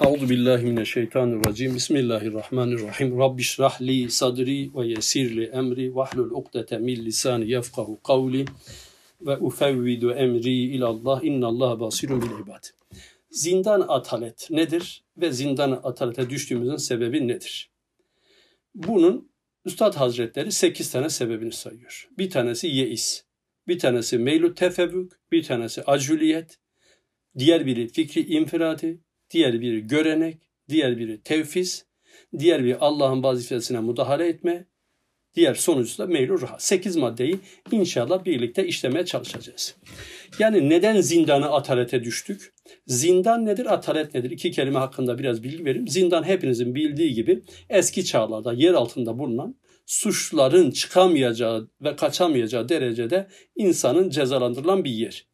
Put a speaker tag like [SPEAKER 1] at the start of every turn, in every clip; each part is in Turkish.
[SPEAKER 1] Euzu billahi mineşşeytanirracim. Bismillahirrahmanirrahim. Rabbi şrah li sadri ve yessir li emri ve hlul ukdete min lisani yefkahu kavli ve ufevvidu emri ilallah innallah basirun bil ibad. Zindan atalet nedir ve zindan atalete düştüğümüzün sebebi nedir? Bunun Üstad Hazretleri sekiz tane sebebini sayıyor. Bir tanesi yeis, bir tanesi meylu tefevvük, bir tanesi acüliyet, diğer biri fikri infirati, diğer biri görenek, diğer biri tevfiz, diğer biri Allah'ın vazifesine müdahale etme, diğer sonucu da meylu rahat. Sekiz maddeyi inşallah birlikte işlemeye çalışacağız. Yani neden zindanı atalete düştük? Zindan nedir, atalet nedir? İki kelime hakkında biraz bilgi vereyim. Zindan hepinizin bildiği gibi eski çağlarda yer altında bulunan suçların çıkamayacağı ve kaçamayacağı derecede insanın cezalandırılan bir yer.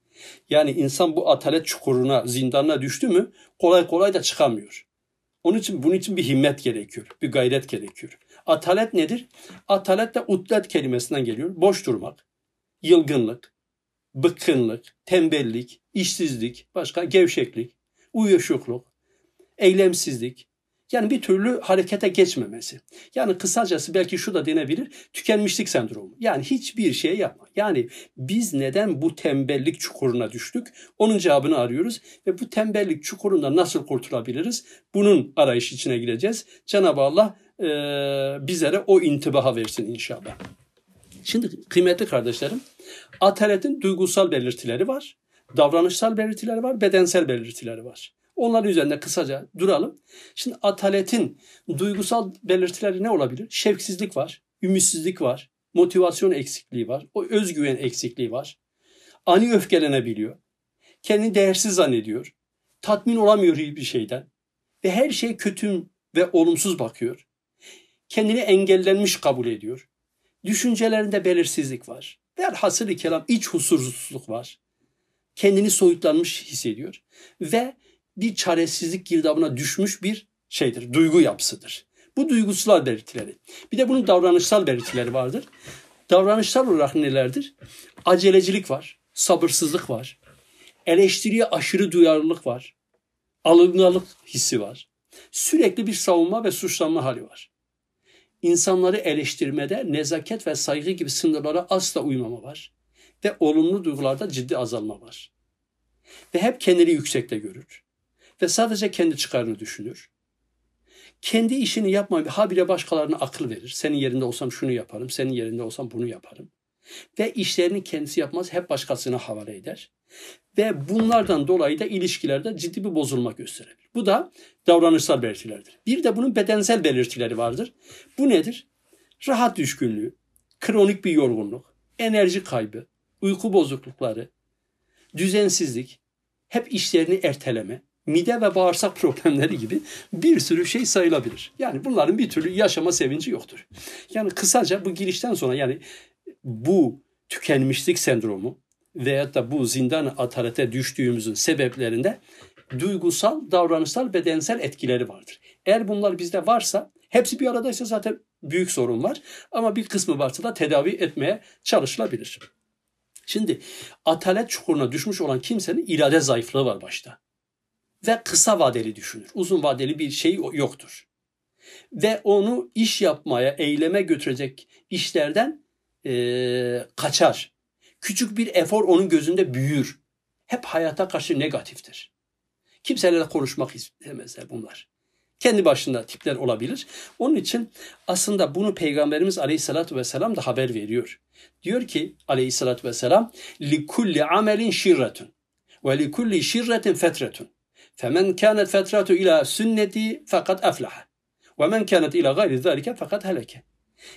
[SPEAKER 1] Yani insan bu atalet çukuruna, zindanına düştü mü kolay kolay da çıkamıyor. Onun için bunun için bir himmet gerekiyor, bir gayret gerekiyor. Atalet nedir? Atalet de utlet kelimesinden geliyor. Boş durmak, yılgınlık, bıkkınlık, tembellik, işsizlik, başka gevşeklik, uyuşukluk, eylemsizlik, yani bir türlü harekete geçmemesi. Yani kısacası belki şu da denebilir. Tükenmişlik sendromu. Yani hiçbir şey yapma. Yani biz neden bu tembellik çukuruna düştük? Onun cevabını arıyoruz. Ve bu tembellik çukurunda nasıl kurtulabiliriz? Bunun arayış içine gireceğiz. Cenab-ı Allah e, bizlere o intibaha versin inşallah. Şimdi kıymetli kardeşlerim, ataletin duygusal belirtileri var, davranışsal belirtileri var, bedensel belirtileri var. Onların üzerinde kısaca duralım. Şimdi ataletin duygusal belirtileri ne olabilir? Şevksizlik var, ümitsizlik var, motivasyon eksikliği var, o özgüven eksikliği var. Ani öfkelenebiliyor. Kendini değersiz zannediyor. Tatmin olamıyor hiçbir şeyden. Ve her şey kötü ve olumsuz bakıyor. Kendini engellenmiş kabul ediyor. Düşüncelerinde belirsizlik var. Velhasılı kelam iç huzursuzluk var. Kendini soyutlanmış hissediyor. Ve bir çaresizlik girdabına düşmüş bir şeydir, duygu yapısıdır. Bu duygusal belirtileri. Bir de bunun davranışsal belirtileri vardır. Davranışsal olarak nelerdir? Acelecilik var, sabırsızlık var, eleştiriye aşırı duyarlılık var, alınganlık hissi var. Sürekli bir savunma ve suçlanma hali var. İnsanları eleştirmede nezaket ve saygı gibi sınırlara asla uymama var. Ve olumlu duygularda ciddi azalma var. Ve hep kendini yüksekte görür ve sadece kendi çıkarını düşünür. Kendi işini yapmayı habire başkalarına akıl verir. Senin yerinde olsam şunu yaparım, senin yerinde olsam bunu yaparım. Ve işlerini kendisi yapmaz, hep başkasına havale eder. Ve bunlardan dolayı da ilişkilerde ciddi bir bozulma gösterebilir. Bu da davranışsal belirtilerdir. Bir de bunun bedensel belirtileri vardır. Bu nedir? Rahat düşkünlüğü, kronik bir yorgunluk, enerji kaybı, uyku bozuklukları, düzensizlik, hep işlerini erteleme, mide ve bağırsak problemleri gibi bir sürü şey sayılabilir. Yani bunların bir türlü yaşama sevinci yoktur. Yani kısaca bu girişten sonra yani bu tükenmişlik sendromu veyahut da bu zindan atarete düştüğümüzün sebeplerinde duygusal, davranışsal, bedensel etkileri vardır. Eğer bunlar bizde varsa, hepsi bir aradaysa zaten büyük sorun var. Ama bir kısmı varsa da tedavi etmeye çalışılabilir. Şimdi atalet çukuruna düşmüş olan kimsenin irade zayıflığı var başta ve kısa vadeli düşünür. Uzun vadeli bir şey yoktur. Ve onu iş yapmaya, eyleme götürecek işlerden e, kaçar. Küçük bir efor onun gözünde büyür. Hep hayata karşı negatiftir. Kimselerle konuşmak istemezler bunlar. Kendi başında tipler olabilir. Onun için aslında bunu Peygamberimiz Aleyhisselatü Vesselam da haber veriyor. Diyor ki Aleyhisselatü Vesselam likulli amelin şirretun ve likulli şirretin Femen kânet fetratu ila sünneti fakat aflaha. Ve men kânet ila gayri zâlike fakat heleke.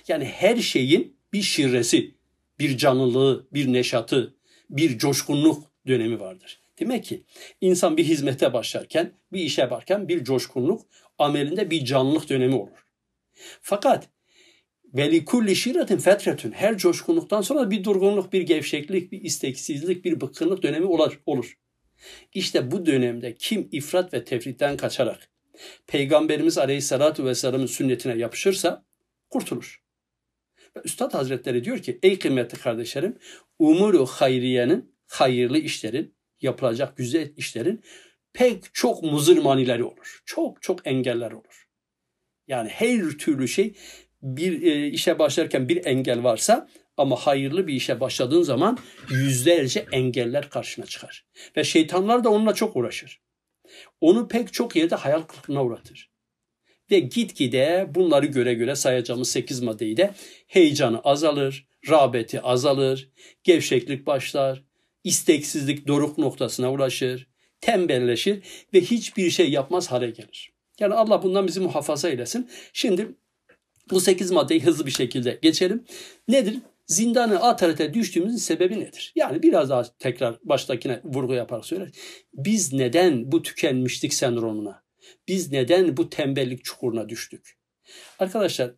[SPEAKER 1] Yani her şeyin bir şirresi, bir canlılığı, bir neşatı, bir coşkunluk dönemi vardır. Demek ki insan bir hizmete başlarken, bir işe başlarken bir coşkunluk, amelinde bir canlılık dönemi olur. Fakat veli kulli şirretin fetretün her coşkunluktan sonra bir durgunluk, bir gevşeklik, bir isteksizlik, bir bıkkınlık dönemi olur. İşte bu dönemde kim ifrat ve tefritten kaçarak Peygamberimiz Aleyhisselatü Vesselam'ın sünnetine yapışırsa kurtulur. Ve Üstad Hazretleri diyor ki ey kıymetli kardeşlerim umuru hayriyenin hayırlı işlerin yapılacak güzel işlerin pek çok muzır manileri olur. Çok çok engeller olur. Yani her türlü şey bir e, işe başlarken bir engel varsa ama hayırlı bir işe başladığın zaman yüzlerce engeller karşına çıkar. Ve şeytanlar da onunla çok uğraşır. Onu pek çok yerde hayal kırıklığına uğratır. Ve gitgide bunları göre göre sayacağımız 8 maddeyi de heyecanı azalır, rağbeti azalır, gevşeklik başlar, isteksizlik doruk noktasına ulaşır, tembelleşir ve hiçbir şey yapmaz hale gelir. Yani Allah bundan bizi muhafaza eylesin. Şimdi bu 8 maddeyi hızlı bir şekilde geçelim. Nedir? Zindanı atarete düştüğümüzün sebebi nedir? Yani biraz daha tekrar baştakine vurgu yaparak söyler. Biz neden bu tükenmişlik sendromuna, biz neden bu tembellik çukuruna düştük? Arkadaşlar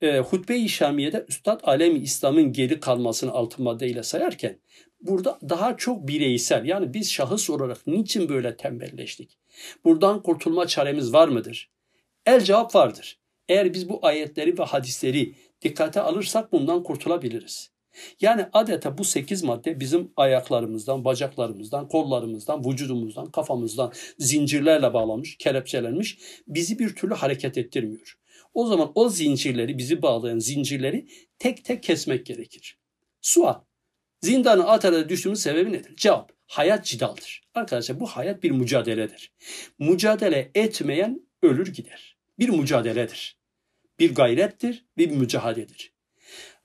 [SPEAKER 1] e, Hutbe-i Şamiye'de Üstad Alemi İslam'ın geri kalmasını altı maddeyle sayarken burada daha çok bireysel yani biz şahıs olarak niçin böyle tembelleştik? Buradan kurtulma çaremiz var mıdır? El cevap vardır. Eğer biz bu ayetleri ve hadisleri dikkate alırsak bundan kurtulabiliriz. Yani adeta bu sekiz madde bizim ayaklarımızdan, bacaklarımızdan, kollarımızdan, vücudumuzdan, kafamızdan zincirlerle bağlanmış, kelepçelenmiş bizi bir türlü hareket ettirmiyor. O zaman o zincirleri, bizi bağlayan zincirleri tek tek kesmek gerekir. Sual. Zindanı Atara'da düştüğümüz sebebi nedir? Cevap. Hayat cidaldır. Arkadaşlar bu hayat bir mücadeledir. Mücadele etmeyen ölür gider. Bir mücadeledir. Bir gayrettir ve bir mücadeledir.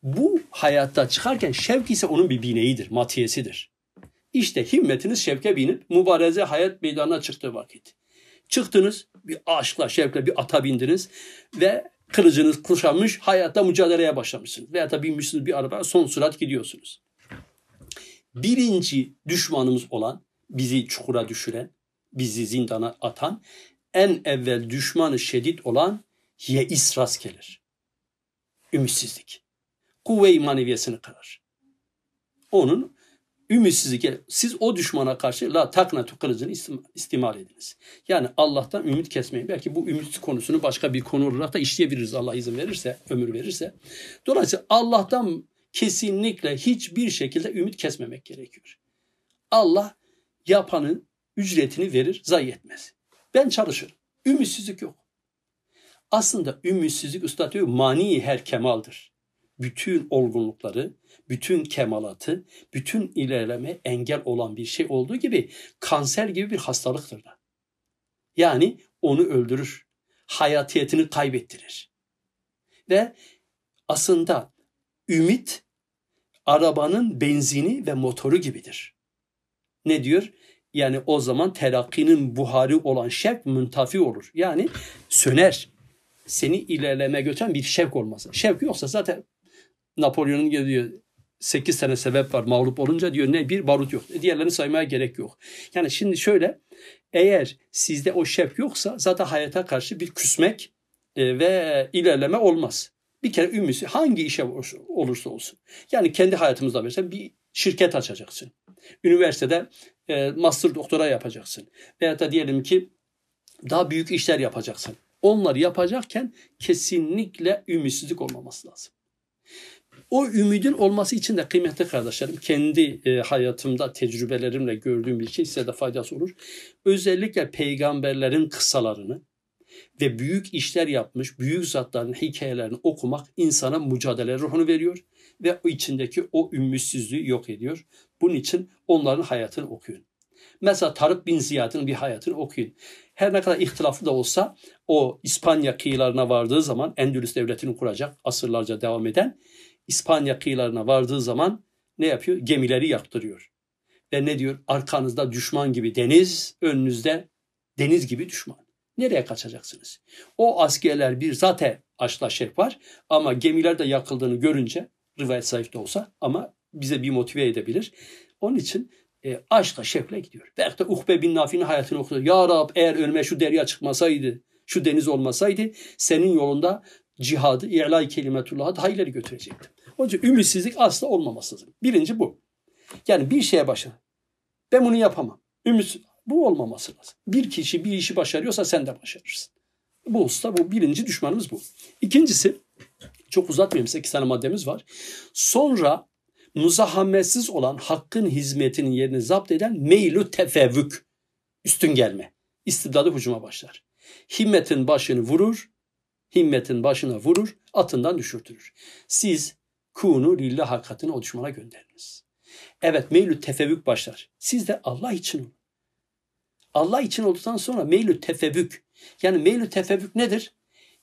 [SPEAKER 1] Bu hayatta çıkarken şevk ise onun bir bineğidir, matiyesidir. İşte himmetiniz şevke binip mübareze hayat meydanına çıktığı vakit. Çıktınız bir aşkla, şevkle bir ata bindiniz ve kılıcınız kuşanmış hayatta mücadeleye başlamışsınız. Veya da binmişsiniz bir araba son sürat gidiyorsunuz. Birinci düşmanımız olan, bizi çukura düşüren, bizi zindana atan, en evvel düşmanı şiddet olan yeis rast gelir. Ümitsizlik. Kuvve-i maneviyesini kırar. Onun ümitsizlik. Siz o düşmana karşı la taknatu kılıcını istimal ediniz. Yani Allah'tan ümit kesmeyin. Belki bu ümit konusunu başka bir konu olarak da işleyebiliriz Allah izin verirse, ömür verirse. Dolayısıyla Allah'tan kesinlikle hiçbir şekilde ümit kesmemek gerekiyor. Allah yapanın ücretini verir, zayi etmez. Ben çalışırım. Ümitsizlik yok. Aslında ümitsizlik diyor mani her kemaldır. Bütün olgunlukları, bütün kemalatı, bütün ilerleme engel olan bir şey olduğu gibi kanser gibi bir hastalıktır da. Yani onu öldürür. Hayatiyetini kaybettirir. Ve aslında ümit arabanın benzini ve motoru gibidir. Ne diyor? Yani o zaman terakkinin buharı olan şevk müntafi olur. Yani söner. Seni ilerleme götüren bir şevk olması. Şevk yoksa zaten Napolyon'un diyor 8 tane sebep var mağlup olunca diyor ne bir barut yok. Diğerlerini saymaya gerek yok. Yani şimdi şöyle eğer sizde o şevk yoksa zaten hayata karşı bir küsmek e, ve ilerleme olmaz. Bir kere ümisi hangi işe olursa olsun. Yani kendi hayatımızda mesela bir şirket açacaksın. Üniversitede e, master doktora yapacaksın. Veya da diyelim ki daha büyük işler yapacaksın. Onları yapacakken kesinlikle ümitsizlik olmaması lazım. O ümidin olması için de kıymetli kardeşlerim kendi e, hayatımda tecrübelerimle gördüğüm bir şey size de faydası olur. Özellikle peygamberlerin kısalarını ve büyük işler yapmış büyük zatların hikayelerini okumak insana mücadele ruhunu veriyor ve içindeki o ümmitsizliği yok ediyor. Bunun için onların hayatını okuyun. Mesela Tarık bin Ziyad'ın bir hayatını okuyun. Her ne kadar ihtilaflı da olsa o İspanya kıyılarına vardığı zaman Endülüs devletini kuracak asırlarca devam eden İspanya kıyılarına vardığı zaman ne yapıyor? Gemileri yaktırıyor. Ve ne diyor? Arkanızda düşman gibi deniz, önünüzde deniz gibi düşman. Nereye kaçacaksınız? O askerler bir zaten aşkla şevk var ama gemiler de yakıldığını görünce rivayet zayıf da olsa ama bize bir motive edebilir. Onun için e, aşkla şevkle gidiyor. Belki de Uhbe bin Nafi'nin hayatını okuyor. Ya Rab eğer önüme şu derya çıkmasaydı, şu deniz olmasaydı senin yolunda cihadı, i'la-i kelimetullah'a daha ileri götürecektim. Onun için ümitsizlik asla olmaması lazım. Birinci bu. Yani bir şeye başla. Ben bunu yapamam. Ümit bu olmaması lazım. Bir kişi bir işi başarıyorsa sen de başarırsın. Bu usta bu birinci düşmanımız bu. İkincisi çok uzatmayayım 8 tane maddemiz var. Sonra muzahametsiz olan hakkın hizmetinin yerini zapt eden meylu tefevvük. Üstün gelme. İstibdadı hücuma başlar. Himmetin başını vurur, himmetin başına vurur, atından düşürtürür. Siz kunu lillah hakikatini o düşmana gönderiniz. Evet meylü tefevvük başlar. Siz de Allah için olun. Allah için olduktan sonra meylü tefevvük. Yani meylü tefevvük nedir?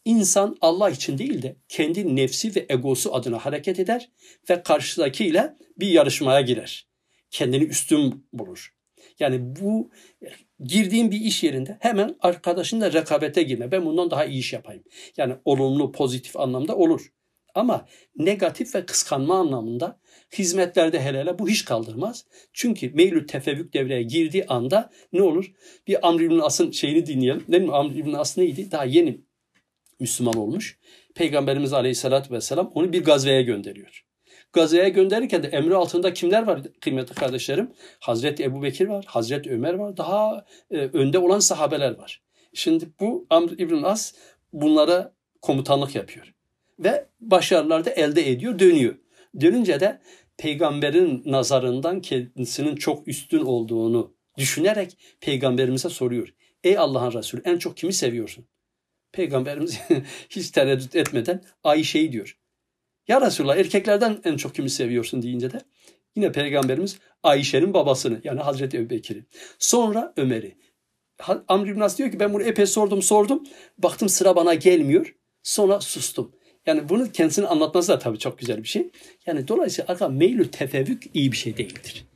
[SPEAKER 1] İnsan Allah için değil de kendi nefsi ve egosu adına hareket eder ve karşıdakiyle bir yarışmaya girer. Kendini üstün bulur. Yani bu girdiğim bir iş yerinde hemen arkadaşınla rekabete girme. Ben bundan daha iyi iş yapayım. Yani olumlu, pozitif anlamda olur. Ama negatif ve kıskanma anlamında hizmetlerde hele hele bu hiç kaldırmaz. Çünkü meylü tefevvük devreye girdiği anda ne olur? Bir Amr İbn As'ın şeyini dinleyelim. Değil mi? Amr İbn As neydi? Daha yeni Müslüman olmuş. Peygamberimiz Aleyhisselatü Vesselam onu bir gazveye gönderiyor. Gazveye gönderirken de emri altında kimler var kıymetli kardeşlerim? Hazreti Ebu Bekir var, Hazreti Ömer var, daha e, önde olan sahabeler var. Şimdi bu Amr İbn As bunlara komutanlık yapıyor. Ve başarılar da elde ediyor, dönüyor. Dönünce de peygamberin nazarından kendisinin çok üstün olduğunu düşünerek peygamberimize soruyor. Ey Allah'ın Resulü en çok kimi seviyorsun? Peygamberimiz hiç tereddüt etmeden Ayşe'yi diyor. Ya Resulallah erkeklerden en çok kimi seviyorsun deyince de yine Peygamberimiz Ayşe'nin babasını yani Hazreti Ebubekir'i. Sonra Ömer'i. Amr İbn diyor ki ben bunu epey sordum sordum. Baktım sıra bana gelmiyor. Sonra sustum. Yani bunu kendisinin anlatması da tabii çok güzel bir şey. Yani dolayısıyla arka meylü tefevvük iyi bir şey değildir.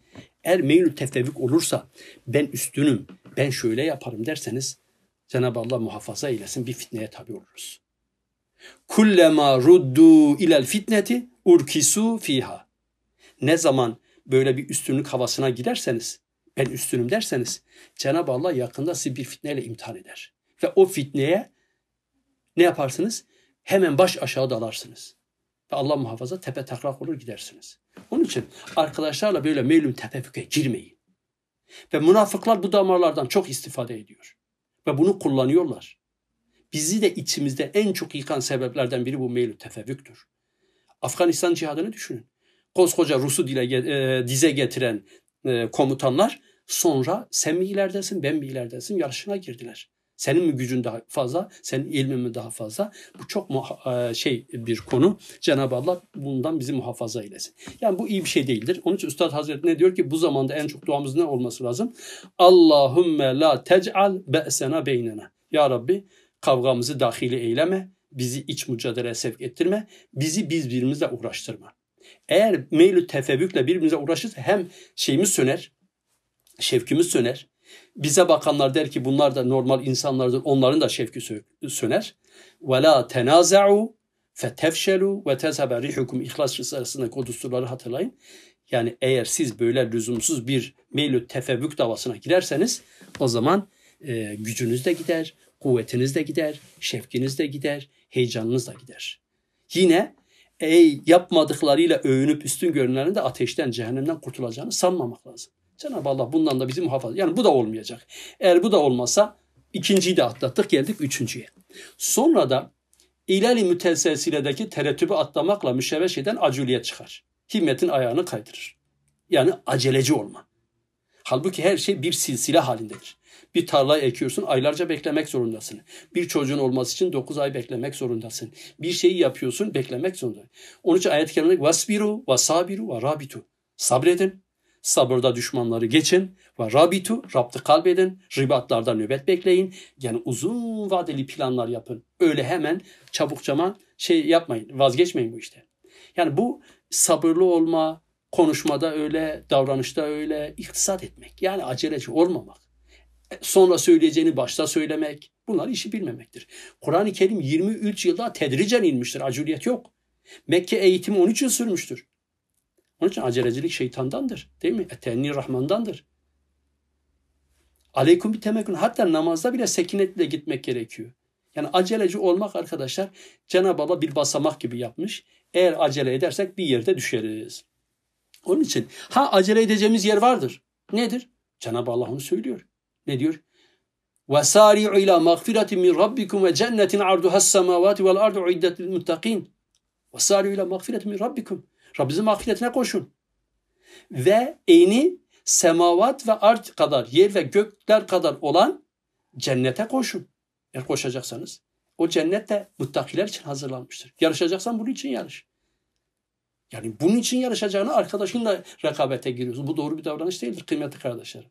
[SPEAKER 1] Eğer meylü tefevvük olursa ben üstünüm, ben şöyle yaparım derseniz Cenab-ı Allah muhafaza eylesin bir fitneye tabi oluruz. Kullema ruddu ilel fitneti urkisu fiha. Ne zaman böyle bir üstünlük havasına girerseniz, ben üstünüm derseniz Cenab-ı Allah yakında sizi bir fitneyle imtihan eder. Ve o fitneye ne yaparsınız? Hemen baş aşağı dalarsınız. Ve Allah muhafaza tepe takrak olur gidersiniz. Onun için arkadaşlarla böyle meylüm tefefüke girmeyin. Ve münafıklar bu damarlardan çok istifade ediyor. Ve bunu kullanıyorlar. Bizi de içimizde en çok yıkan sebeplerden biri bu meylü tefevvüktür. Afganistan cihadını düşünün. Koskoca Rus'u dile, e, dize getiren e, komutanlar sonra sen mi ileridesin ben mi ileridesin yarışına girdiler. Senin mi gücün daha fazla, senin ilmin mi daha fazla? Bu çok e, şey bir konu. Cenab-ı Allah bundan bizi muhafaza eylesin. Yani bu iyi bir şey değildir. Onun için Üstad Hazretleri ne diyor ki bu zamanda en çok duamız ne olması lazım? Allahümme la tec'al be'sena beynena. Ya Rabbi kavgamızı dahili eyleme, bizi iç mücadeleye sevk ettirme, bizi biz birbirimizle uğraştırma. Eğer meylü tefevvükle birbirimize uğraşırsa hem şeyimiz söner, şevkimiz söner, bize bakanlar der ki bunlar da normal insanlardır. Onların da şevki söner. Ve la tenaza'u fetefşelu ve tezhebe rihukum İhlas Risalesi'ndeki o hatırlayın. Yani eğer siz böyle lüzumsuz bir meylü tefevvük davasına girerseniz o zaman e, gücünüz de gider, kuvvetiniz de gider, şefkiniz de gider, heyecanınız da gider. Yine ey yapmadıklarıyla övünüp üstün görünenlerin de ateşten, cehennemden kurtulacağını sanmamak lazım. Cenab-ı Allah bundan da bizi muhafaza. Yani bu da olmayacak. Eğer bu da olmasa ikinciyi de atlattık geldik üçüncüye. Sonra da ilali müteselsiledeki terettübü atlamakla müşevveş eden acüliyet çıkar. Himmetin ayağını kaydırır. Yani aceleci olma. Halbuki her şey bir silsile halindedir. Bir tarla ekiyorsun aylarca beklemek zorundasın. Bir çocuğun olması için 9 ay beklemek zorundasın. Bir şeyi yapıyorsun beklemek zorundasın. Onun için ayet-i kerimede vasbiru ve sabiru ve rabitu. Sabredin, Sabırda düşmanları geçin ve rabitu, raptı kalbedin, ribatlarda nöbet bekleyin. Yani uzun vadeli planlar yapın. Öyle hemen çabukçama şey yapmayın, vazgeçmeyin bu işte. Yani bu sabırlı olma, konuşmada öyle, davranışta öyle, iktisat etmek. Yani aceleci olmamak. Sonra söyleyeceğini başta söylemek. Bunlar işi bilmemektir. Kur'an-ı Kerim 23 yılda tedricen inmiştir. Aciliyet yok. Mekke eğitimi 13 yıl sürmüştür. Onun için acelecilik şeytandandır. Değil mi? Etenni Rahman'dandır. Aleyküm bir temekkün. Hatta namazda bile sekinetle gitmek gerekiyor. Yani aceleci olmak arkadaşlar Cenab-ı Allah bir basamak gibi yapmış. Eğer acele edersek bir yerde düşeriz. Onun için ha acele edeceğimiz yer vardır. Nedir? Cenab-ı Allah onu söylüyor. Ne diyor? وَسَارِعُ اِلَى مَغْفِرَةٍ مِنْ رَبِّكُمْ وَجَنَّةٍ عَرْضُهَا السَّمَاوَاتِ وَالْاَرْضُ عِدَّةِ الْمُتَّقِينَ وَسَارِعُ اِلَى مَغْفِرَةٍ مِنْ رَبِّكُمْ Rabbinizin mağfiretine koşun. Ve eni semavat ve art kadar, yer ve gökler kadar olan cennete koşun. Eğer koşacaksanız. O cennet de muttakiler için hazırlanmıştır. Yarışacaksan bunun için yarış. Yani bunun için yarışacağına arkadaşınla rekabete giriyorsun. Bu doğru bir davranış değildir kıymetli kardeşlerim.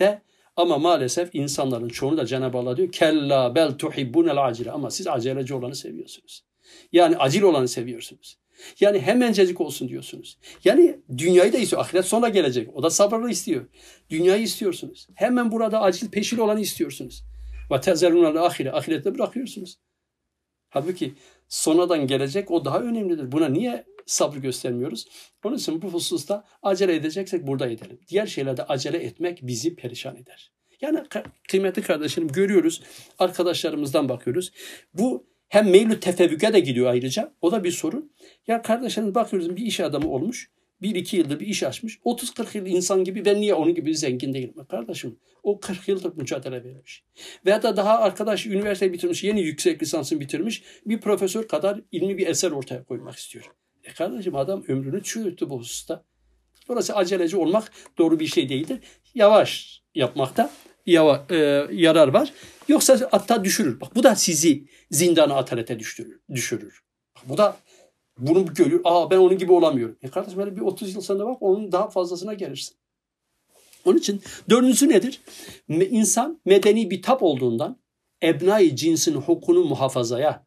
[SPEAKER 1] Ve ama maalesef insanların çoğunu da Cenab-ı Allah diyor kella bel tuhibbunel acile ama siz aceleci olanı seviyorsunuz. Yani acil olanı seviyorsunuz. Yani hemencecik olsun diyorsunuz. Yani dünyayı da istiyor. Ahiret sonra gelecek. O da sabırlı istiyor. Dünyayı istiyorsunuz. Hemen burada acil peşin olanı istiyorsunuz. Ve tezerunal ahire. Ahirette bırakıyorsunuz. Halbuki sonradan gelecek o daha önemlidir. Buna niye sabır göstermiyoruz? Onun için bu hususta acele edeceksek burada edelim. Diğer şeylerde acele etmek bizi perişan eder. Yani kıymetli kardeşlerim görüyoruz. Arkadaşlarımızdan bakıyoruz. Bu hem meylü tefevvüke de gidiyor ayrıca. O da bir sorun. Ya kardeşlerimiz bakıyoruz bir iş adamı olmuş. Bir iki yıldır bir iş açmış. 30-40 yıl insan gibi ben niye onun gibi zengin değilim? Kardeşim o 40 yıldır mücadele vermiş. Veya da daha arkadaş üniversite bitirmiş, yeni yüksek lisansını bitirmiş. Bir profesör kadar ilmi bir eser ortaya koymak istiyor. E kardeşim adam ömrünü çürüttü bu hususta. Burası aceleci olmak doğru bir şey değildir. Yavaş yapmakta yava, e, yarar var. Yoksa hatta düşürür. Bak bu da sizi zindana atalete düşürür. düşürür. Bak, bu da bunu görüyor. Aa ben onun gibi olamıyorum. E kardeşim böyle bir 30 yıl sonra bak onun daha fazlasına gelirsin. Onun için dördüncüsü nedir? İnsan medeni bir tap olduğundan ebnai cinsin hukukunu muhafazaya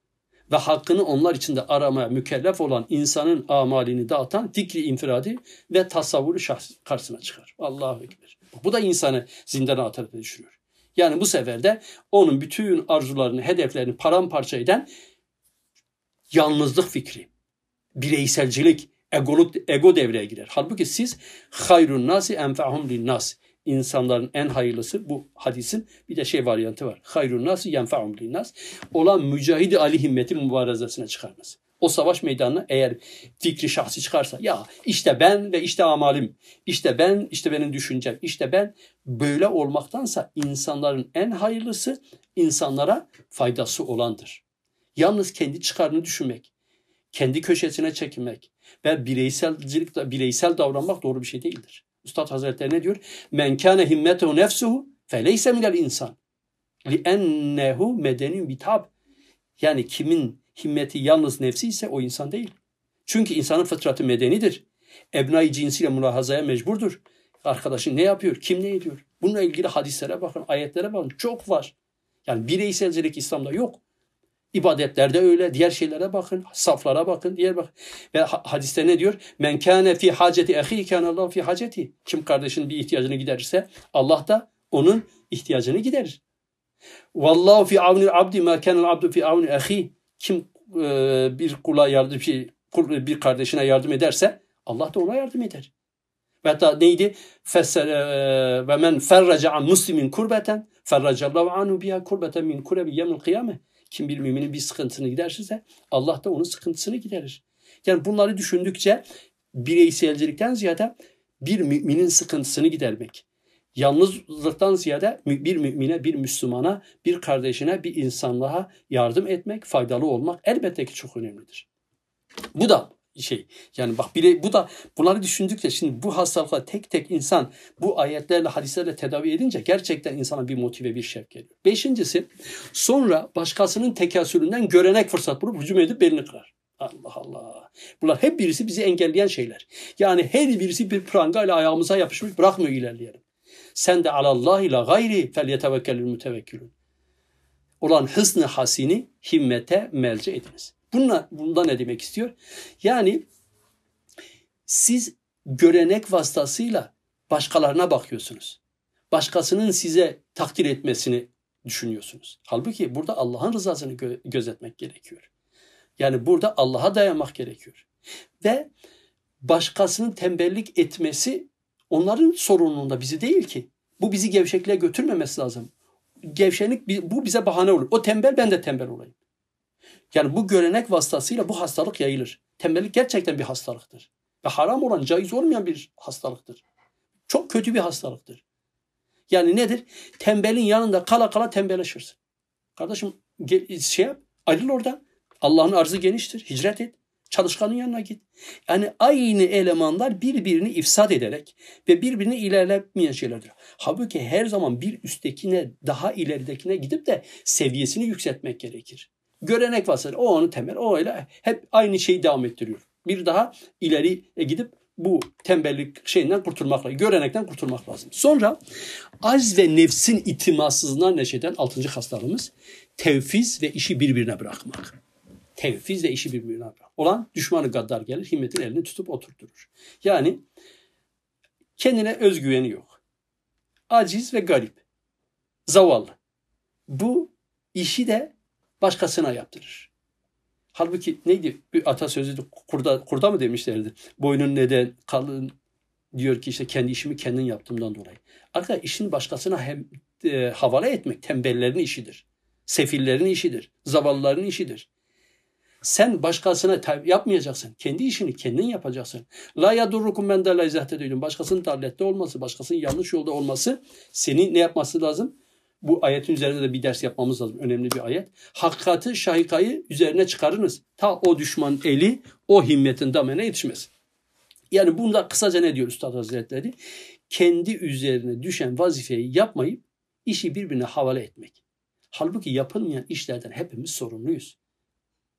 [SPEAKER 1] ve hakkını onlar içinde aramaya mükellef olan insanın amalini dağıtan fikri infiradi ve tasavvuru şahs karşısına çıkar. Allahu Ekber. Bu da insanı zindana atarak düşürüyor. Yani bu sefer de onun bütün arzularını, hedeflerini paramparça eden yalnızlık fikri, bireyselcilik, egoluk, ego devreye girer. Halbuki siz hayrun nasi enfa'hum lin nas. İnsanların en hayırlısı bu hadisin bir de şey varyantı var. Hayrun nasi yenfa'hum lin nas. Olan mücahidi ali himmetin mübarezesine çıkarması. O savaş meydanına eğer fikri şahsi çıkarsa ya işte ben ve işte amalim, işte ben, işte benim düşüncem, işte ben böyle olmaktansa insanların en hayırlısı insanlara faydası olandır. Yalnız kendi çıkarını düşünmek, kendi köşesine çekilmek ve bireyselcilik, bireysel davranmak doğru bir şey değildir. Üstad Hazretleri ne diyor? Men kâne himmetehu nefsuhu feleyse minel insan. Li ennehu medenin bitab. Yani kimin himmeti yalnız nefsi ise o insan değil. Çünkü insanın fıtratı medenidir. Ebnai cinsiyle mülahazaya mecburdur. Arkadaşın ne yapıyor? Kim ne ediyor? Bununla ilgili hadislere bakın, ayetlere bakın. Çok var. Yani bireyselcilik İslam'da yok. İbadetlerde öyle, diğer şeylere bakın, saflara bakın, diğer bakın. Ve hadiste ne diyor? Men kâne fi haceti ehi kâne Allah fi haceti. Kim kardeşinin bir ihtiyacını giderirse Allah da onun ihtiyacını giderir. Vallahu fi avnil abdi ma kânel abdu fi avni ehi. Kim e, bir kula yardım bir, bir kardeşine yardım ederse Allah da ona yardım eder. Ve hatta neydi? E, ve men ferraca an muslimin kurbeten ferracallahu anhu biha kurbeten min kurebi yemil kıyame. Kim bir müminin bir sıkıntısını giderse Allah da onun sıkıntısını giderir. Yani bunları düşündükçe bireyselcilikten ziyade bir müminin sıkıntısını gidermek. Yalnızlıktan ziyade bir mümine, bir Müslümana, bir kardeşine, bir insanlığa yardım etmek, faydalı olmak elbette ki çok önemlidir. Bu da şey yani bak bile bu da bunları düşündükçe şimdi bu hastalıkla tek tek insan bu ayetlerle hadislerle tedavi edince gerçekten insana bir motive bir şevk geliyor. Beşincisi sonra başkasının tekasülünden görenek fırsat bulup hücum edip belini kırar. Allah Allah. Bunlar hep birisi bizi engelleyen şeyler. Yani her birisi bir pranga ile ayağımıza yapışmış bırakmıyor ilerleyelim. Sen de alallah ile gayri fel yetevekkelül mütevekkilun. Olan hısnı hasini himmete melce ediniz. Bununla, bunda ne demek istiyor? Yani siz görenek vasıtasıyla başkalarına bakıyorsunuz. Başkasının size takdir etmesini düşünüyorsunuz. Halbuki burada Allah'ın rızasını gö- gözetmek gerekiyor. Yani burada Allah'a dayanmak gerekiyor. Ve başkasının tembellik etmesi onların sorumluluğunda bizi değil ki. Bu bizi gevşekliğe götürmemesi lazım. Gevşeklik bu bize bahane olur. O tembel ben de tembel olayım. Yani bu görenek vasıtasıyla bu hastalık yayılır. Tembellik gerçekten bir hastalıktır. Ve haram olan, caiz olmayan bir hastalıktır. Çok kötü bir hastalıktır. Yani nedir? Tembelin yanında kala kala tembelleşirsin. Kardeşim şey yap, ayrıl oradan. Allah'ın arzı geniştir. Hicret et. Çalışkanın yanına git. Yani aynı elemanlar birbirini ifsad ederek ve birbirini ilerletmeyen şeylerdir. Halbuki her zaman bir üsttekine daha ileridekine gidip de seviyesini yükseltmek gerekir. Görenek varsa o onu temel, o öyle hep aynı şeyi devam ettiriyor. Bir daha ileri gidip bu tembellik şeyinden kurtulmak lazım. Görenekten kurtulmak lazım. Sonra az ve nefsin itimatsızlığından neşeden altıncı hastalığımız tevfiz ve işi birbirine bırakmak. Tevfiz ve işi birbirine. Olan düşmanı gaddar gelir, himmetin elini tutup oturturur. Yani kendine özgüveni yok. Aciz ve garip. Zavallı. Bu işi de başkasına yaptırır. Halbuki neydi? Bir atasözü kurda, kurda mı demişlerdi? Boynun neden kalın diyor ki işte kendi işimi kendin yaptığımdan dolayı. Arkadaşlar işin başkasına hem e, havale etmek tembellerin işidir. Sefillerin işidir. Zavallıların işidir. Sen başkasına yapmayacaksın. Kendi işini kendin yapacaksın. La yadurrukum men la izahte duydum. Başkasının darlette olması, başkasının yanlış yolda olması seni ne yapması lazım? Bu ayetin üzerinde de bir ders yapmamız lazım. Önemli bir ayet. Hakikati, şahikayı üzerine çıkarınız. Ta o düşman eli o himmetin damene yetişmez. Yani bunda kısaca ne diyor Üstad Hazretleri? Kendi üzerine düşen vazifeyi yapmayıp işi birbirine havale etmek. Halbuki yapılmayan işlerden hepimiz sorumluyuz.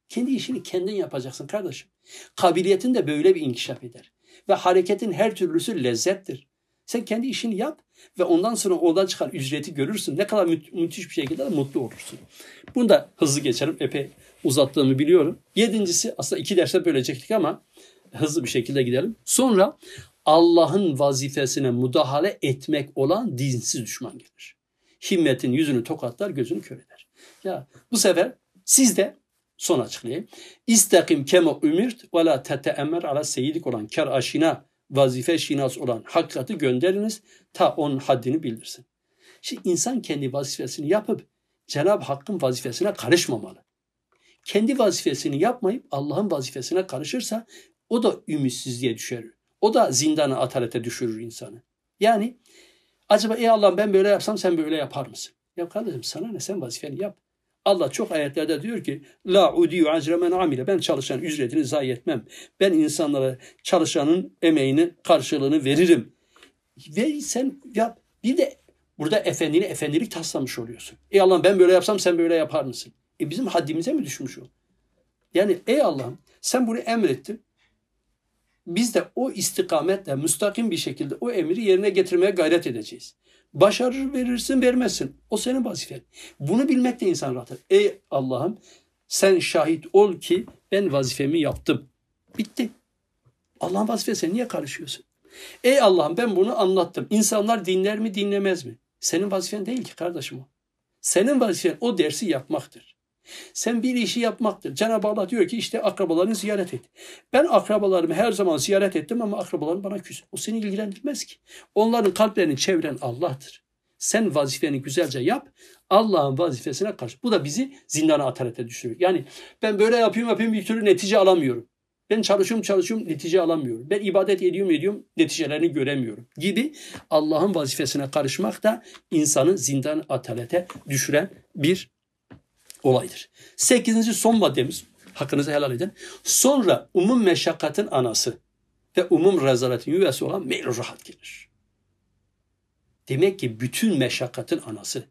[SPEAKER 1] Kendi işini kendin yapacaksın kardeşim. Kabiliyetin de böyle bir inkişaf eder. Ve hareketin her türlüsü lezzettir. Sen kendi işini yap ve ondan sonra oradan çıkan ücreti görürsün. Ne kadar mü- müthiş bir şekilde mutlu olursun. Bunu da hızlı geçerim. Epey uzattığımı biliyorum. Yedincisi aslında iki derste bölecektik ama hızlı bir şekilde gidelim. Sonra Allah'ın vazifesine müdahale etmek olan dinsiz düşman gelir. Himmetin yüzünü tokatlar, gözünü kör eder. Ya bu sefer siz de son açıklayayım. İstakim kema ümirt ve la teteemmer ala seyidik olan kar aşina vazife şinas olan hakikati gönderiniz ta onun haddini bildirsin. Şimdi insan kendi vazifesini yapıp Cenab-ı Hakk'ın vazifesine karışmamalı. Kendi vazifesini yapmayıp Allah'ın vazifesine karışırsa o da ümitsizliğe düşer. O da zindana atalete düşürür insanı. Yani acaba ey Allah ben böyle yapsam sen böyle yapar mısın? Ya kardeşim sana ne sen vazifeni yap. Allah çok ayetlerde diyor ki la udiyu acre men amile ben çalışan ücretini zayi etmem. Ben insanlara çalışanın emeğini karşılığını veririm. Ve sen yap. Bir de burada efendini efendilik taslamış oluyorsun. Ey Allah'ım ben böyle yapsam sen böyle yapar mısın? E bizim haddimize mi düşmüş o? Yani ey Allah'ım sen bunu emrettin. Biz de o istikametle müstakim bir şekilde o emri yerine getirmeye gayret edeceğiz. Başarır verirsin vermezsin. O senin vazifen. Bunu bilmek de insan rahatır. Ey Allah'ım sen şahit ol ki ben vazifemi yaptım. Bitti. Allah'ın vazifesine niye karışıyorsun? Ey Allah'ım ben bunu anlattım. İnsanlar dinler mi dinlemez mi? Senin vazifen değil ki kardeşim o. Senin vazifen o dersi yapmaktır. Sen bir işi yapmaktır. Cenab-ı Allah diyor ki işte akrabalarını ziyaret et. Ben akrabalarımı her zaman ziyaret ettim ama akrabalarım bana küs. O seni ilgilendirmez ki. Onların kalplerini çeviren Allah'tır. Sen vazifeni güzelce yap. Allah'ın vazifesine karşı. Bu da bizi zindana atarete düşürüyor. Yani ben böyle yapayım yapayım bir türlü netice alamıyorum. Ben çalışıyorum çalışıyorum netice alamıyorum. Ben ibadet ediyorum ediyorum neticelerini göremiyorum gibi Allah'ın vazifesine karışmak da insanı zindan atalete düşüren bir olaydır. Sekizinci son maddemiz hakkınızı helal edin. Sonra umum meşakkatin anası ve umum rezaletin yüvesi olan meyl rahat gelir. Demek ki bütün meşakkatin anası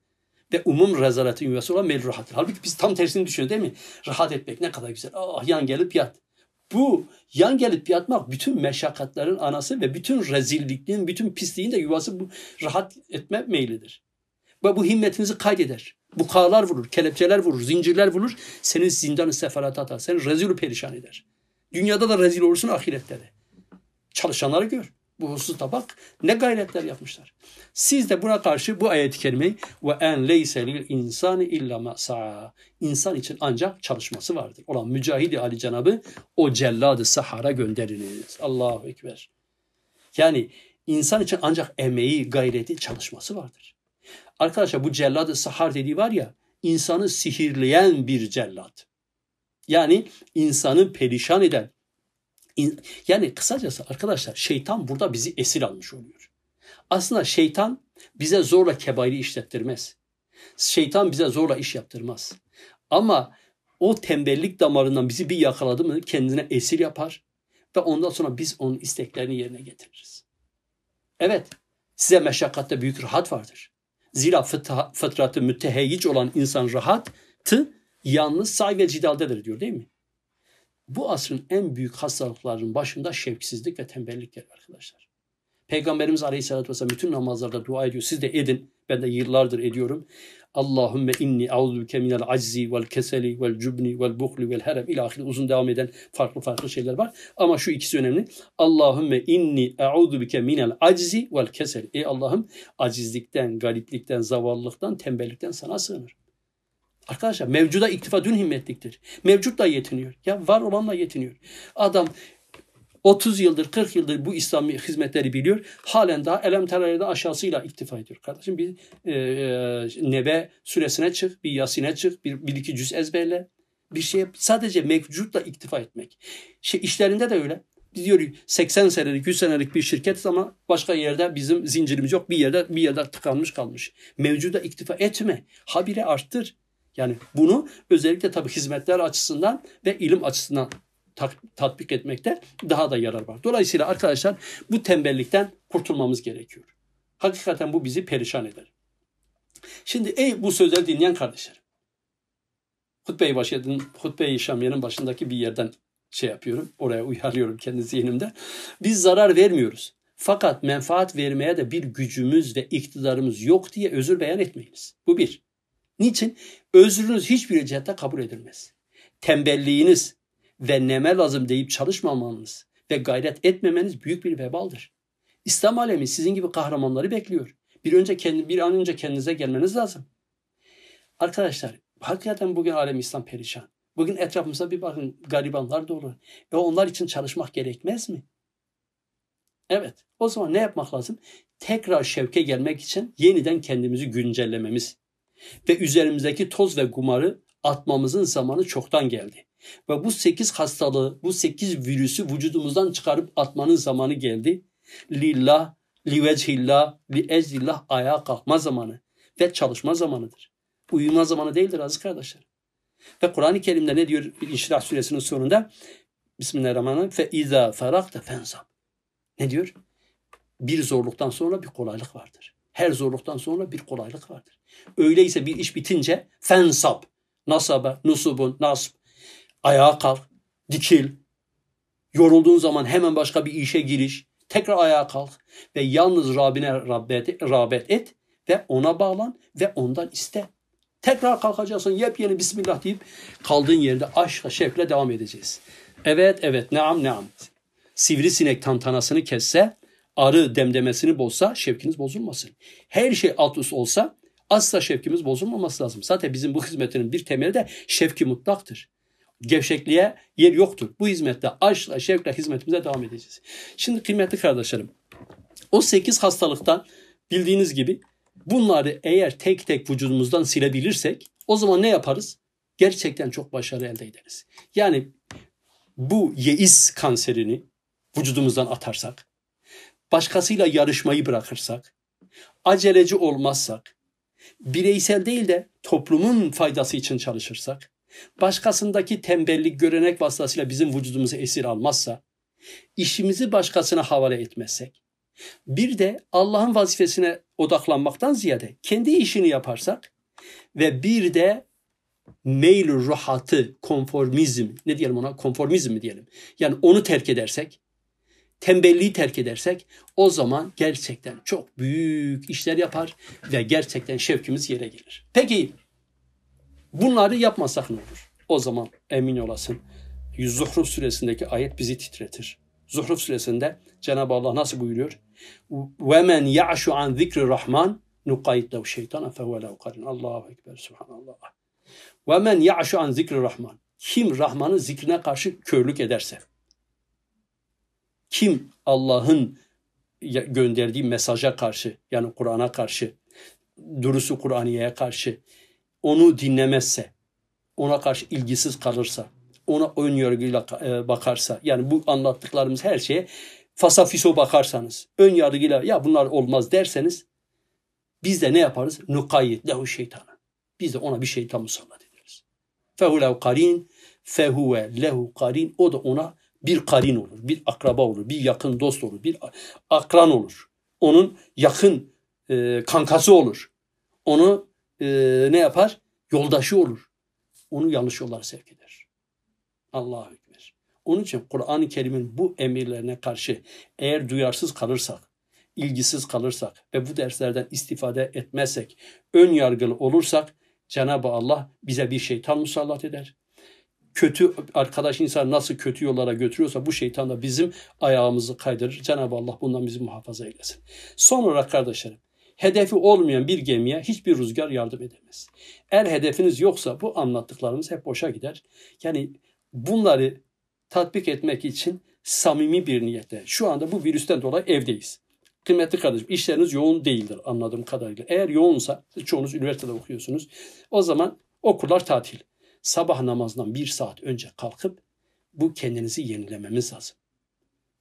[SPEAKER 1] ve umum rezaletin yüvesi olan meyl rahat. Halbuki biz tam tersini düşünüyoruz değil mi? Rahat etmek ne kadar güzel. Ah yan gelip yat. Bu yan gelip yatmak bütün meşakkatlerin anası ve bütün rezillikliğin, bütün pisliğin de yuvası bu rahat etme meylidir. Ve bu himmetinizi kaydeder. Bukalar vurur, kelepçeler vurur, zincirler vurur. Seni zindanı seferata atar. Seni rezil perişan eder. Dünyada da rezil olursun ahirette de. Çalışanları gör. Bu hususta bak ne gayretler yapmışlar. Siz de buna karşı bu ayet-i kerimeyi ve en leyse lil insani illa ma İnsan için ancak çalışması vardır. Olan Mücahidi Ali Cenabı o celladı sahara gönderiniz. Allahu Ekber. Yani insan için ancak emeği, gayreti, çalışması vardır. Arkadaşlar bu celladı sahar dediği var ya insanı sihirleyen bir cellat. Yani insanı perişan eden. Yani kısacası arkadaşlar şeytan burada bizi esir almış oluyor. Aslında şeytan bize zorla kebairi işlettirmez. Şeytan bize zorla iş yaptırmaz. Ama o tembellik damarından bizi bir yakaladı mı kendine esir yapar ve ondan sonra biz onun isteklerini yerine getiririz. Evet, size meşakkatte büyük rahat vardır. Zira fıtratı müteheyyic olan insan rahatı yalnız say ve cidaldedir diyor değil mi? Bu asrın en büyük hastalıklarının başında şevksizlik ve tembellik gelir arkadaşlar. Peygamberimiz Aleyhisselatü Vesselam bütün namazlarda dua ediyor. Siz de edin. Ben de yıllardır ediyorum. Allahümme inni auzubike minel aczi vel keseli vel cubni vel buhli vel herem ilahiri uzun devam eden farklı farklı şeyler var. Ama şu ikisi önemli. Allahümme inni auzubike minel aczi vel keseli. Ey Allah'ım acizlikten, gariplikten, zavallılıktan, tembellikten sana sığınır. Arkadaşlar mevcuda iktifa dün himmetliktir. Mevcutla yetiniyor. Ya var olanla yetiniyor. Adam 30 yıldır 40 yıldır bu İslami hizmetleri biliyor. Halen daha elem terörde aşağısıyla iktifa ediyor. Kardeşim bir e, e, nebe süresine çık, bir yasine çık, bir, bir iki cüz ezberle. Bir şeye sadece mevcutla iktifa etmek. Şey, işlerinde de öyle. Diyor 80 senelik 100 senelik bir şirket ama başka yerde bizim zincirimiz yok. Bir yerde bir yerde tıkanmış kalmış. Mevcuda iktifa etme. Habire arttır. Yani bunu özellikle tabii hizmetler açısından ve ilim açısından tatbik etmekte daha da yarar var. Dolayısıyla arkadaşlar bu tembellikten kurtulmamız gerekiyor. Hakikaten bu bizi perişan eder. Şimdi ey bu sözleri dinleyen kardeşlerim. Hutbe-i başladığın, Hutbe-i Şamiye'nin başındaki bir yerden şey yapıyorum. Oraya uyarlıyorum kendi zihnimde. Biz zarar vermiyoruz. Fakat menfaat vermeye de bir gücümüz ve iktidarımız yok diye özür beyan etmeyiniz. Bu bir. Niçin? Özrünüz hiçbir cihette kabul edilmez. Tembelliğiniz, ve neme lazım deyip çalışmamanız ve gayret etmemeniz büyük bir vebaldır. İslam alemi sizin gibi kahramanları bekliyor. Bir önce kendi bir an önce kendinize gelmeniz lazım. Arkadaşlar, hakikaten bugün alem İslam perişan. Bugün etrafımıza bir bakın garibanlar dolu. E onlar için çalışmak gerekmez mi? Evet. O zaman ne yapmak lazım? Tekrar şevke gelmek için yeniden kendimizi güncellememiz ve üzerimizdeki toz ve kumarı atmamızın zamanı çoktan geldi. Ve bu sekiz hastalığı, bu sekiz virüsü vücudumuzdan çıkarıp atmanın zamanı geldi. Lillah, li vechillah, li ezillah ayağa kalkma zamanı ve çalışma zamanıdır. Uyuma zamanı değildir aziz kardeşler. Ve Kur'an-ı Kerim'de ne diyor İnşirah suresinin sonunda? Bismillahirrahmanirrahim. Fe izâ ferakte fensab. Ne diyor? Bir zorluktan sonra bir kolaylık vardır. Her zorluktan sonra bir kolaylık vardır. Öyleyse bir iş bitince fensab. Nasabe, nusubun, nasb. Ayağa kalk, dikil. Yorulduğun zaman hemen başka bir işe giriş. Tekrar ayağa kalk ve yalnız Rabbine rağbet, rağbet et ve ona bağlan ve ondan iste. Tekrar kalkacaksın yepyeni Bismillah deyip kaldığın yerde aşkla şevkle devam edeceğiz. Evet evet neam neam. Sivrisinek tantanasını kesse, arı demdemesini bozsa şevkiniz bozulmasın. Her şey alt üst olsa asla şevkimiz bozulmaması lazım. Zaten bizim bu hizmetinin bir temeli de şevki mutlaktır gevşekliğe yer yoktur. Bu hizmette aşkla, şevkle hizmetimize devam edeceğiz. Şimdi kıymetli kardeşlerim, o sekiz hastalıktan bildiğiniz gibi bunları eğer tek tek vücudumuzdan silebilirsek o zaman ne yaparız? Gerçekten çok başarı elde ederiz. Yani bu yeis kanserini vücudumuzdan atarsak, başkasıyla yarışmayı bırakırsak, aceleci olmazsak, bireysel değil de toplumun faydası için çalışırsak, başkasındaki tembellik, görenek vasıtasıyla bizim vücudumuzu esir almazsa, işimizi başkasına havale etmezsek, bir de Allah'ın vazifesine odaklanmaktan ziyade kendi işini yaparsak ve bir de meyl ruhatı, konformizm, ne diyelim ona, konformizm mi diyelim. Yani onu terk edersek, tembelliği terk edersek o zaman gerçekten çok büyük işler yapar ve gerçekten şevkimiz yere gelir. Peki Bunları yapmasak ne olur? O zaman emin olasın. Zuhruf suresindeki ayet bizi titretir. Zuhruf suresinde Cenab-ı Allah nasıl buyuruyor? وَمَنْ يَعْشُ عَنْ ذِكْرِ rahman نُقَيِّدْ لَوْ شَيْطَانًا فَهُوَ لَوْ قَرِنْ Allahu Ekber, Subhanallah. وَمَنْ يَعْشُ عَنْ ذِكْرِ rahman Kim Rahman'ın zikrine karşı körlük ederse, kim Allah'ın gönderdiği mesaja karşı, yani Kur'an'a karşı, durusu Kur'aniye'ye karşı, onu dinlemezse, ona karşı ilgisiz kalırsa, ona ön yargıyla e, bakarsa, yani bu anlattıklarımız her şeye fasafiso bakarsanız, ön yargıyla ya bunlar olmaz derseniz, biz de ne yaparız? Nukayyid lehu şeytana. Biz de ona bir şeytan musallat ederiz. Fehu lehu karin. Fehuve lehu karin. O da ona bir karin olur. Bir akraba olur. Bir yakın dost olur. Bir akran olur. Onun yakın e, kankası olur. Onu e, ne yapar? Yoldaşı olur. Onu yanlış yollara sevk eder. Allahu Ekber. Onun için Kur'an-ı Kerim'in bu emirlerine karşı eğer duyarsız kalırsak, ilgisiz kalırsak ve bu derslerden istifade etmezsek, ön yargılı olursak Cenab-ı Allah bize bir şeytan musallat eder. Kötü arkadaş insan nasıl kötü yollara götürüyorsa bu şeytan da bizim ayağımızı kaydırır. Cenab-ı Allah bundan bizi muhafaza eylesin. Son olarak kardeşlerim, hedefi olmayan bir gemiye hiçbir rüzgar yardım edemez. Eğer hedefiniz yoksa bu anlattıklarımız hep boşa gider. Yani bunları tatbik etmek için samimi bir niyetle. Şu anda bu virüsten dolayı evdeyiz. Kıymetli kardeşim işleriniz yoğun değildir anladığım kadarıyla. Eğer yoğunsa çoğunuz üniversitede okuyorsunuz. O zaman okullar tatil. Sabah namazından bir saat önce kalkıp bu kendinizi yenilememiz lazım.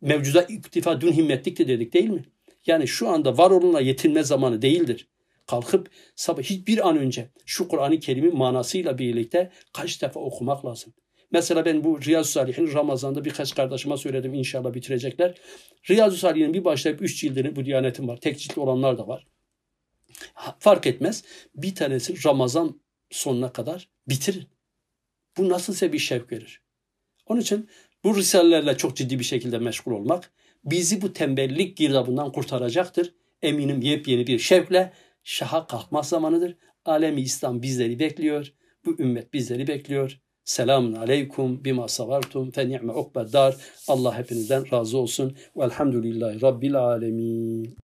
[SPEAKER 1] Mevcuda iktifa dün himmetlikti dedik değil mi? Yani şu anda var olunla yetinme zamanı değildir. Kalkıp sabah hiçbir an önce şu Kur'an-ı Kerim'in manasıyla birlikte kaç defa okumak lazım. Mesela ben bu Riyazu Salih'in Ramazan'da birkaç kardeşime söyledim inşallah bitirecekler. Riyazu Salih'in bir başlayıp üç cildini bu diyanetin var. Tek ciltli olanlar da var. Fark etmez. Bir tanesi Ramazan sonuna kadar bitirin. Bu nasıl size bir şevk verir? Onun için bu risalelerle çok ciddi bir şekilde meşgul olmak bizi bu tembellik girdabından kurtaracaktır. Eminim yepyeni bir şevkle şaha kalkma zamanıdır. Alemi İslam bizleri bekliyor. Bu ümmet bizleri bekliyor. Selamun aleykum bima savartum fe ni'me ukbeddar. Allah hepinizden razı olsun. Velhamdülillahi Rabbil alemin.